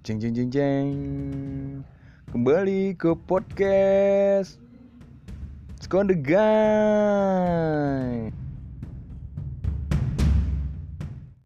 Jeng jeng jeng jeng. Kembali ke podcast Skondegan.